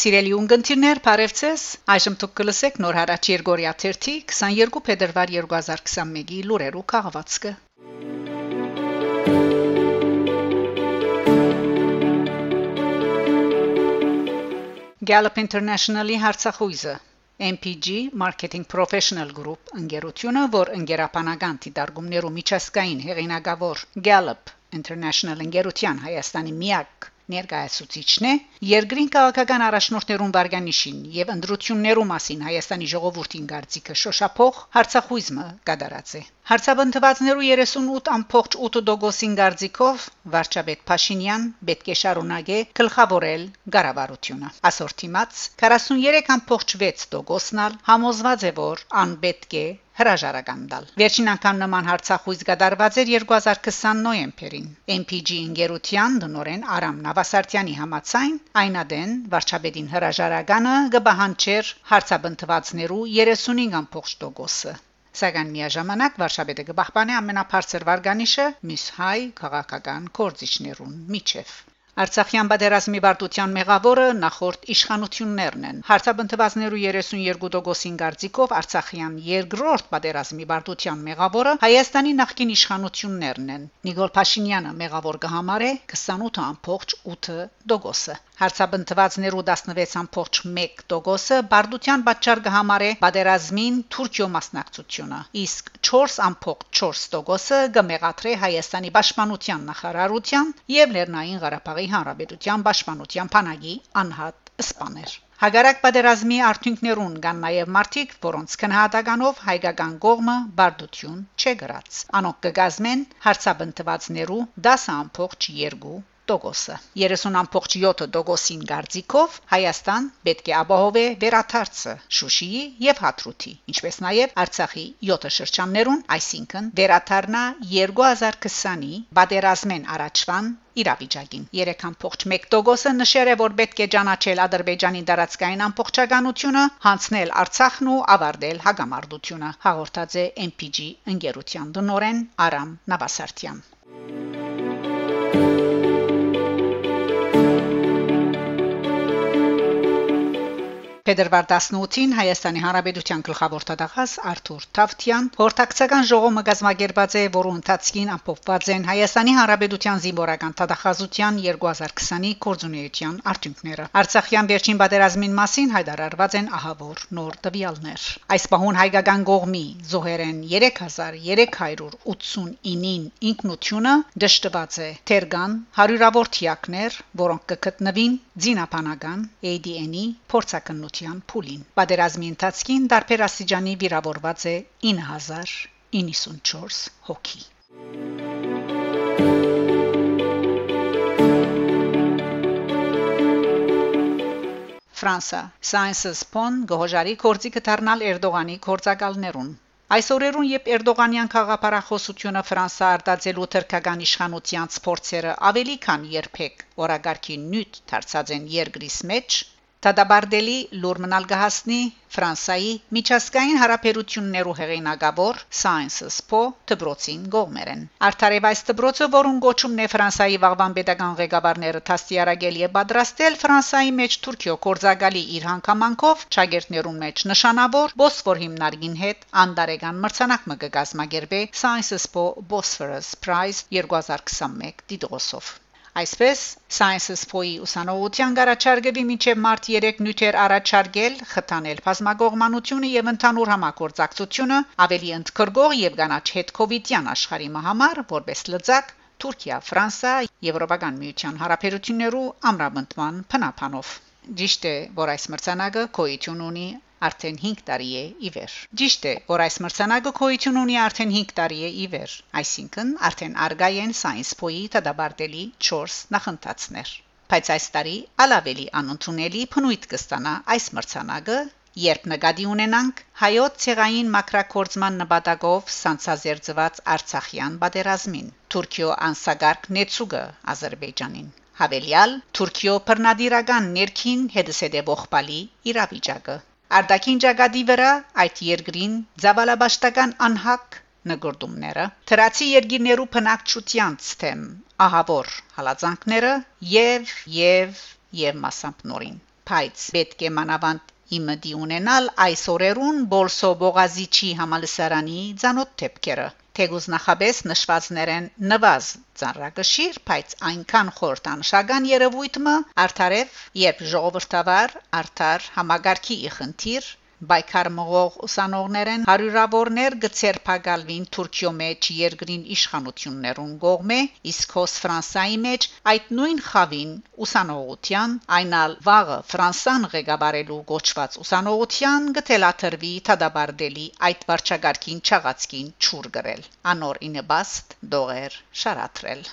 Սիրելի ունգընտիրներ, բարևձեզ։ Այժմ դուք կլսեք նոր հարաճ Երգորիա 3-ի 22 փետրվար 2021-ի լուրերու քաղվածքը։ Gallup International-ի հարցախույզը. MPG Marketing Professional Group ընկերությունը, որ ընկերապանական դիտարկումներու միջազգային հեղինակավոր Gallup International ընկերության Հայաստանի միակ ներկայացուցիչն է երկրին քաղաքական առաջնորդներուն վարկանիշին եւ ընդրություններու մասին Հայաստանի ժողովրդին գարցիկը շոշափող հարցախույզը կատարած է Հարցաբնթվածներու 38.8%-ին գարձիկով վարչապետ Փաշինյան պետք է շարունակե գլխավորել ղարավարությունը։ Ասորտիմաց 43.6%-ն համոզված է, որ անպետք է հրաժարական տալ։ Վերջին անգամ նման հարցախույզ կատարված էր 2020 նոյեմբերին։ MPG ընկերության դնորեն Արամ Նավասարտյանի համացայն այնադեն վարչապետին հրաժարականը կբահանչեր հարցաբնթվածներու 35%-ը։ Սակայն միաժամանակ վարչապետը կպահպանի ամենաբարձր վարկանիշը միս հայ քաղաքական կորձիչներուն միջև Արցախյան բادرազմի բարտության մեղավորը նախորդ իշխանություններն են։ Հարցաբնթվածներու 32%-ին գարցիկով Արցախյան երկրորդ բادرազմի բարտության մեղավորը Հայաստանի նախկին իշխանություններն են։ Նիկոլ Փաշինյանը մեղավոր կհամարե 28.8%-ը։ Հարցաբնթվածներու 16.1%-ը բարդության պատճառ կհամարե պատերազմին Թուրքիո մասնակցությունը, իսկ 4.4%-ը կմեղադրե Հայաստանի պաշտպանության նախարարության եւ Լեռնային Ղարաբաղի Հանրապետության պաշտպանության բանակի անհատ սպաներ։ Հագարակ պատերազմի արդյունքներուն կան նաև մարտիկ, որոնց քնահատականով հայկական կողմը բարդություն չգրած։ Անոնք կգազմեն հարցաբնթվածներու 10.2 տոկոսը 30.7%-ին դարձիկով Հայաստան պետք է ապահովե վերաթարցը Շուշիի եւ Հաթրութի ինչպես նաեւ Արցախի 7 շրջաններուն այսինքն վերաթարնա 2020-ի բادرազմեն առաջվան իրավիճակին 3.1%-ը նշեր է որ պետք է ճանաչել Ադրբեջանի դարածքային ամբողջականությունը հանցնել Արցախն ու ավարտել հագամարտությունը հաղորդած է MPG ընկերության դնորեն Արամ Նավասարտյան Փետրվար 18-ին Հայաստանի Հանրապետության գլխավոր տվյալահաս Արթուր Թավթյան հորթակցական ժողովը գազմագերբած է, որը ընթացքին ամփոփված են Հայաստանի Հանրապետության զինվորական տվյալահասության 2020-ի կորձունեության արդյունքները։ Արցախյան վերջին պատերազմին մասին հայտարարված են ահավոր նոր տվյալներ։ Այս պահուն հայկական կողմի զոհերեն 3389-ին ինքնությունը դժտված է Թերգան հարյուրավոր թիակներ, որոնք կգտնվին Ձինապանական ADN-ի փորձակնության փուլին։ Պատերազմի ընթացքին դարբեր աստիճանի վիրավորված է 9094 հոգի։ Ֆրանսա Sciences Pon գոհարի կորցի կդառնալ Էրդողանի կորցակալներուն Այս օրերուն երբ Էրդողանյան խաղապարախոսությունը Ֆրանսա արտածելու թրքական իշխանության սփորձերը ավելի քան երբեք օրագարկի նյութ դարձած են երկրիս մեջ Տադաբարդելի լուր մնալ գահասնի Ֆրանսայի միջազգային հարաբերություններու հեղինակավոր Sciences Po դբրոցին գողմերեն Արթարևայս դբրոցը որուն գոչումն է Ֆրանսայի վաղվան pedagogan ղեկավարները թաստիարակել եւ պատրաստել Ֆրանսայի մեջ Թուրքիո կորզագալի իր հանգամանքով ճագերտներուն մեջ նշանավոր Bosfor հիմնարկին հետ անդարեգան մրցանակ մը կգազմագերբե Sciences Po Bosphorus Prize 2021 դիտոսով Այսպես Sciences For-ի ուսանողության garachարգեվի միջև մարտ 3 նյութեր առաջարկել խթանել բազմագողմանությունը եւ ընդհանուր համագործակցությունը ավելի ընդգրկող եւ կանաչ հետ կոവിഡ്յան աշխարհի համար որպես լծակ Թուրքիա, Ֆրանսա, Եվրոպական միության հարաբերություններու ամրապնդման փնապանով Ճիշտ է, որ այս մրցանակը գոյություն ունի արդեն 5 տարի է ի վեր։ Ճիշտ է, որ այս մրցանակը քոյություն ունի արդեն 5 տարի է ի վեր, այսինքն արդեն արգայ են Science Po-ի դադարդելի 4 նախընթացներ։ Բայց այս տարի ալավելի անընդունելի փնույթ կստանա այս մրցանակը, երբ նկատի ունենանք հայոց ցեղային մակրակորձման նպատակով սանցազերծված Արցախյան բادرազմին, Թուրքիո անսագարկ Նեցուգը Ադրբեջանին, հավելյալ Թուրքիո բռնադիրական ներքին հետսեդեվող բալի իրավիճակը Արտաքին ճակատի վրա այդ երկրին զավալաբաշտական անհակ նգորդումները թրացի երկիրներու փնակչության թեմ ահավոր հալածանքները եւ եւ եւ մասամբ նորին բայց պետք է մանավանդ իմը դի ունենալ այս օրերուն բոլսո բողազիչի համալսարանի ցանոթ թեփքերը Թեգուզ նախաբես նշվածներեն նվազ ծառագշիր, բայց այնքան խորտանշական երևույթը արդարև, երբ ժողովրդավար արդար համագարքի իխնդիր Բայկար մղող ուսանողներեն հարյուրավորներ գծերփակալվին Թուրքիո մեջ երկրին իշխանություններուն կողմէ իսկ հոս Ֆրանսայի մեջ այդ նույն խավին ուսանողության այնալ վաղը Ֆրանսան ղեկավարելու գոչված ուսանողության գտելաթրվի թադաբարդելի այդ վարչագարքին չաղացքին ճուր գրել անոր ինեբաստ դողեր շարատրել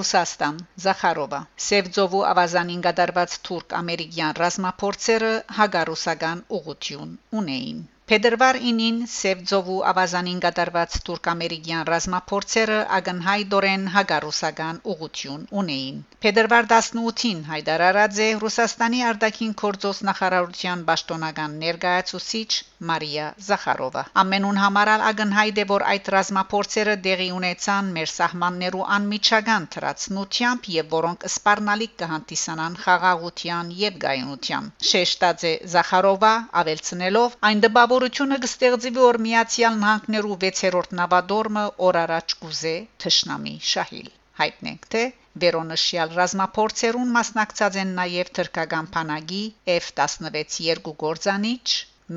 Ռուսաստան Զախարովա Սևձովու ավազանին գդարված թուրք-ամերիկյան ռազմապորցերը հագարուսական ուղություն ունեին Փետրվար 9-ին Սևձովու ավազանին կատարված թուրք-ամերիկյան ռազմապորցերը ագնհայդորեն հագարուսական ուղություն ունեին։ Փետրվար 18-ին հայտարարած է Ռուսաստանի արտաքին գործոս նախարարության պաշտոնական ներկայացուցիչ Մարիա Զախարովա։ Ամենուն համարալ ագնհայտ է, որ այդ ռազմապորցերը դեղի ունեցան մեր սահմաններու անմիջական թրացնությամբ եւ որոնք սպառնալիք կհանդիսանան խաղաղության եւ գայունության։ Շեշտած է Զախարովա ավելցնելով այն դպավ Հնարավորությունը կստեղծվի որ Միացյալ Նահանգներու 6-րդ նավադորմը օր առաջ կուզե Թշնամի Շահիլ հայտնենք թե Վերոնշյալ ռազմապորցերուն մասնակցած են նաև թրկական փանագի F16 երկու գործանիչ,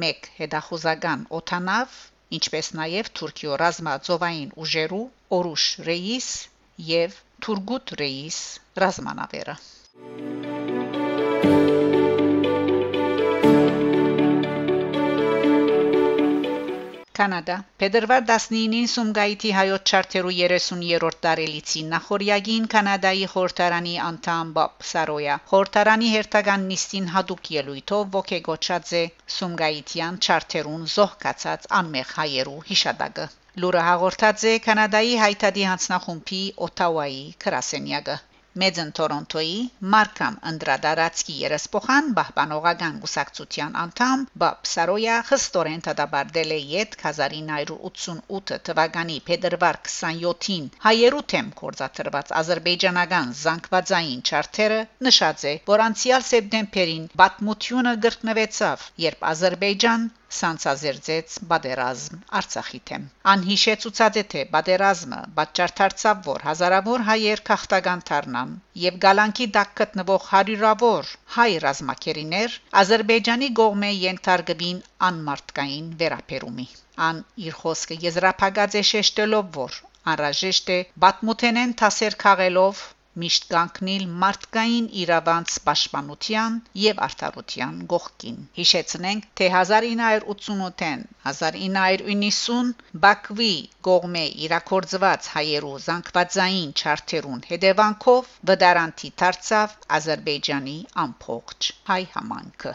1 հետախուզական օթանավ, ինչպես նաև Թուրքիո ռազմաձովային ուժերու Օրուշ Ռեիս եւ Թուրգուտ Ռեիս ռազմանավերը Կանադա. Փետրվար 19-ին Սումգայիթի հայոց չարտերու 30-րդ տարելիցի նախորյագին Կանադայի խորհրդարանի անդամ Բոբ Սարոյա. Խորհրդարանի հերթական նիստին հadoop ելույթով ողեգոչած է Սումգայիթյան չարտերուն զոհկացած անմեղ հայերու հիշադակը Լուրը հաղորդած է Կանադայի հայտարարի հանձնախումբի Օտավայի քրասենյակը Մեծն Տորոնտոյի Մարկամ Անդրադարացկի երեսփոխան բահբանողական գուսակցության անդամ Բաբ Սարոյա խստորեն դադարել է յետ 1988 թվականի փետրվար 27-ին հայերու թեմ կորզաթրված ազերբայջանական զանգվածային չարթերը նշած է որ անցյալ սեպտեմբերին բաթմությունը գրկնվեցավ երբ Ադրբեջան սանցազերծեց բادرազմ Արցախի թեմ։ Անհիշե ցուցած է թե բادرազմը պատճառ դարձավ, որ հազարավոր հայեր քաղաքական դառնան եւ գալանքի դակ գտնվող հարյուրավոր հայ ռազմակերիներ Ադրբեջանի գողմե ենթարկվին անմարտկային վերապերումի։ Ան իր խոսքը եզրափակած է շեշտելով, որ անրաժեշտ է բատմութենեն թասեր քաղելով միշտ կանգնել մարդկային իրավանց պաշտպանության եւ արդարության գողքին։ Հիշեցնենք, թե 1988-ին 1990 Բաքվի գողմե իրակորձված հայերու զանգվածային չարթերուն հետևանքով վդարանտի դարձավ Ադրբեջանի ամփոփ հայ համանքը։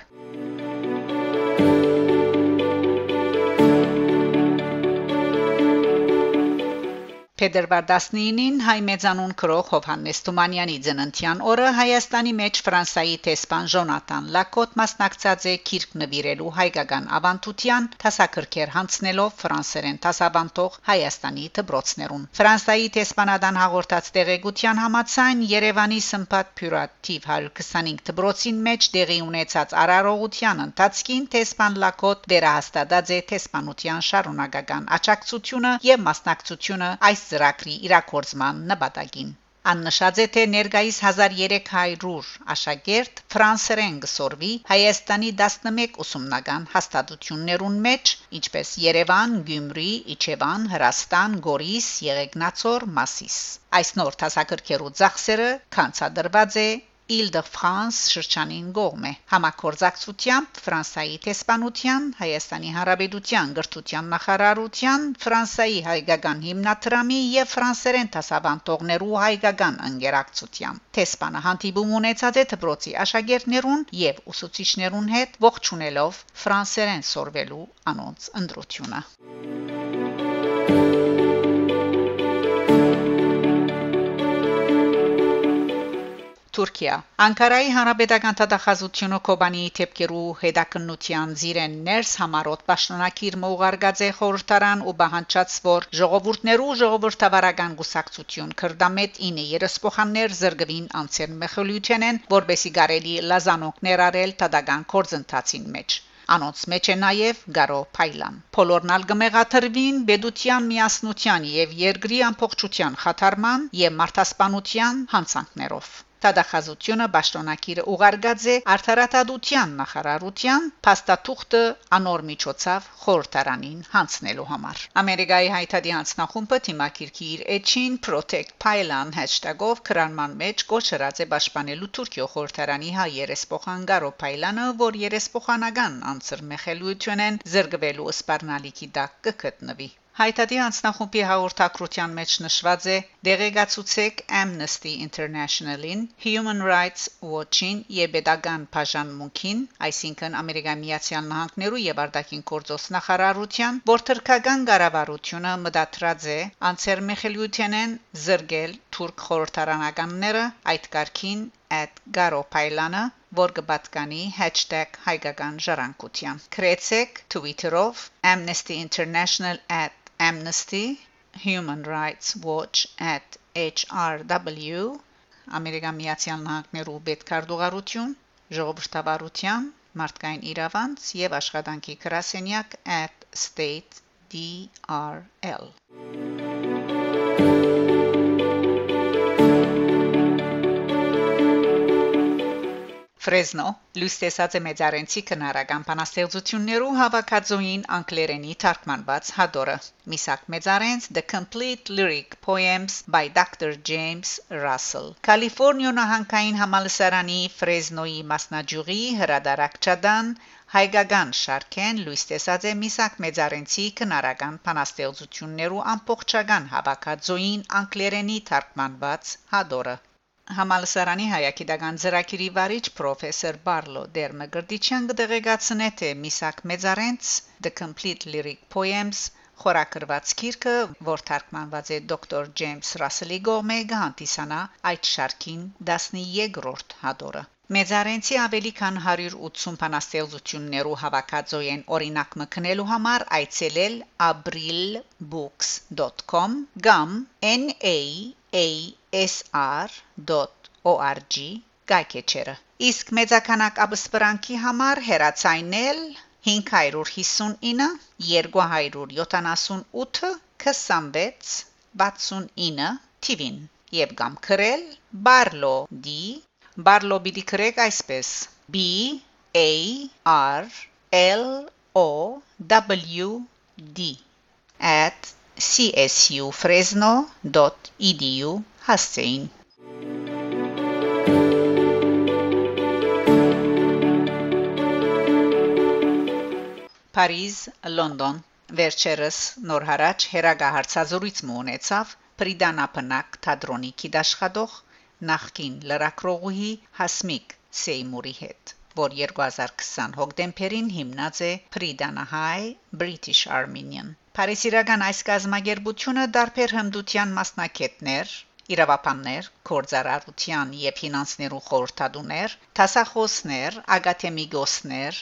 Փետրվար 19-ին հայ մեծանուն քրող Հովհաննես Թումանյանի ծննդյան օրը Հայաստանի մեջ Ֆրանսայի տեսփան Ժոնատան Լակոտ մասնակցած է քիրք նվիրելու հայկական ավանդության տասակրքեր հանցնելով ֆրանսերեն տասաբանտող Հայաստանի դբրոցներուն Ֆրանսայի տեսփանադան հաղորդած տեղեկության համաձայն Երևանի Սմբատ Փյուրատիվ 125 դբրոցին մեջ տեղի ունեցած արարողության ընթացքին տեսփան Լակոտ վերահաստատած է տեսփանության շարունակական աջակցությունը եւ մասնակցությունը այս ծրագրի իրակորձման նպատակին Աննշած է թե ներկայիս 1300 աշակերտ ֆրանսերեն գսորվի Հայաստանի 11 ուսումնական հաստատություններուն մեջ, ինչպես Երևան, Գյումրի, Իջևան, Հրաստան, Գորիս, Եղեգնացոր, Մասիս։ Այս նոր տասակրկերու ծախսերը կանցադրված է Île-de-France շրջանին գողմ է. Համակորձակցությամբ Ֆրանսայի տեսփանության Հայաստանի Հանրապետության գրթության նախարարության Ֆրանսայի հայկական հիմնադրամի եւ ֆրանսերեն դասավանդողներու հայկական ընկերակցությամբ տեսփանը հանդիպում ունեցած է դպրոցի աշակերտներուն եւ ուսուցիչներուն հետ ողջունելով ֆրանսերեն սորվելու անոնց ընդրությունը Թուրքիա Անկարայի հանրապետական տվյալահաշվությունը Կոբանիի թեփկերու հետաքննության զիրեն ներս համարոտ պաշտոնակիր մողարգած է խորհրդարան ու բահանջած որ ժողովուրդներու ժողովրդավարական գուսակցություն քրդամետ 9 երեսփոխաններ զրգվին անցեն մեխոլյութենեն որբեսի գարելի լազանոկներ արել տադական կորձընթացին մեջ Անոնց մեջ է նաև Գարո Փայլան։ Փոլորնալ գմեղաթրվին Բեդության միասնության եւ երկրի ամփոխչության խաթարման եւ մարդասպանության հանցանքներով։ Տադախազությունը Պաշտոնակիրը ուղարկած է արդարադատության նախարարության փաստաթուղթը անոր միջոցով խորհրդարանին հանձնելու համար։ Ամերիկայի հայտարարի հանձնախումբը թիմակիրքի իր էջին Protect Pylon #-ով քրանման մեջ կոչրած է պաշտպանելու Թուրքիո խորհրդարանի հայ երեսփոխան Գարո Փայլանը, որ երեսփոխանական անձր մեխելույթունեն զրկվելու սպառնալիքի դակ կգտնվի։ Հայտարարի անձնախումբի հաղորդակցության մեջ նշված է. «Դեղեկացուցեք Amnesty International-ին, Human Rights Watch-ին եւ Պետական Բաժանմունքին, այսինքն Ամերիկայի Միացյալ Նահանգներու եւ Արտաքին գործոս նախարարության, որ թրքական կառավարությունը մտադրած է անցեր մեխելյութենեն զրգել թուրք խորհրդարանականները այդ կարգին @garopaylan-ը որ կպատկանի #հայկական ժառանգության։ Քրեցեք Twitter-ով Amnesty International@ Amnesty, Human Rights Watch @HRW Ամերիկա Միացյալ Նահանգներու պետքարտուղարություն ժողովրդավարության մարդկային իրավանց եւ աշխատանքի գրասենյակ @state.drl Ֆրեզնո լույս տեսած է մեծարենցի քնարական բանաստեղծություններու հավաքածուին անգլերենի թարգմանված հադորը Միսակ Մեծարենց The Complete Lyric Poems by Dr. James Russell Կալիֆոռնիա նահանգային համալսարանի Ֆրեզնոյի մասնաճյուղի հրադարակչադան հայկական շարքեն լույս տեսած է Միսակ Մեծարենցի քնարական բանաստեղծություններու ամբողջական հավաքածուին անգլերենի թարգմանված հադորը Համալսարանի հայագիտական ծրագիրի վարիչ պրոֆեսոր Բարլո Դերմգրդիչյան կդեղեկացնե թե Միսակ Մեծարենց The Complete Lyric Poems խորակրված գիրքը, որ թարգմանված է դոկտոր Ջեյմս Ռասելի գոմե գանտիսանա այդ շարքին 13-րդ հատորը Մեծարենցի ավելի քան 180 բանաստեղծություններու հավաքածոյեն օրինակ մկնելու համար այցելել abrilbooks.com կամ na asr.org գայքեչերը իսկ մեծականակ աբսպրանքի համար հեռացայնել 559 278 26 69 TV-ին եւ կամ քրել barlo d barlo բիդի քրեք այսպես. B a r l o w d. Csufresno.edu հասցեին Փարիզ, Լոնդոն վերջերս նոր հարաճ հերագահարցազրույց ունեցավ Պրիդանապնակ թատրոնի քիդաշխատող նախկին լրակրողուհի Հասմիկ Սեյմուրի հետ որ 2020 հոկտեմբերին հիմնած է Pridana-High British Armenian Փարիսիրական այս կազմակերպությունը դարբեր հմդության մասնակետներ իրավապաններ, կորցարարության եւ ֆինանսներու խորհրդատուներ, տասախոսներ, ագաթեմիգոսներ,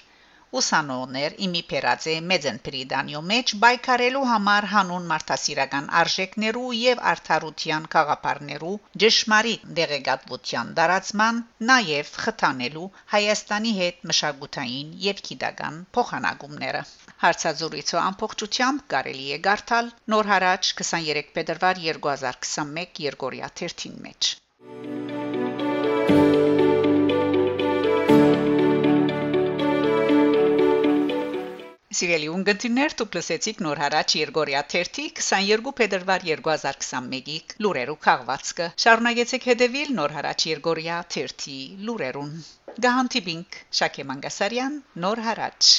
ուսանողներ իմի փերածե մեծն պրիդանյո մեջ բայկարելու համար հանուն մարդասիրական արժեքներու եւ արդարության խաղապարներու ճշմարիտ դեղեկատվության դարացման նաև խթանելու Հայաստանի հետ մշակութային եւ գիտական փոխանակումները Հարցազրույցը ամբողջությամբ կարելի է գարտալ նոր հարաճ 23 փետրվար 2021 Երգորիա 13-ին մեջ Սիրելի ունգընտիրներ, դուք լսեցիք նոր հարաճ Երգորիա 1-ի 22 փետրվար 2021-ի լուրերու քաղվածքը։ Շարունակեցեք հետևել նոր հարաճ Երգորիա 1-ի լուրերուն։ Գահանտիբինք Շակե Մանգասարյան, նոր հարաճ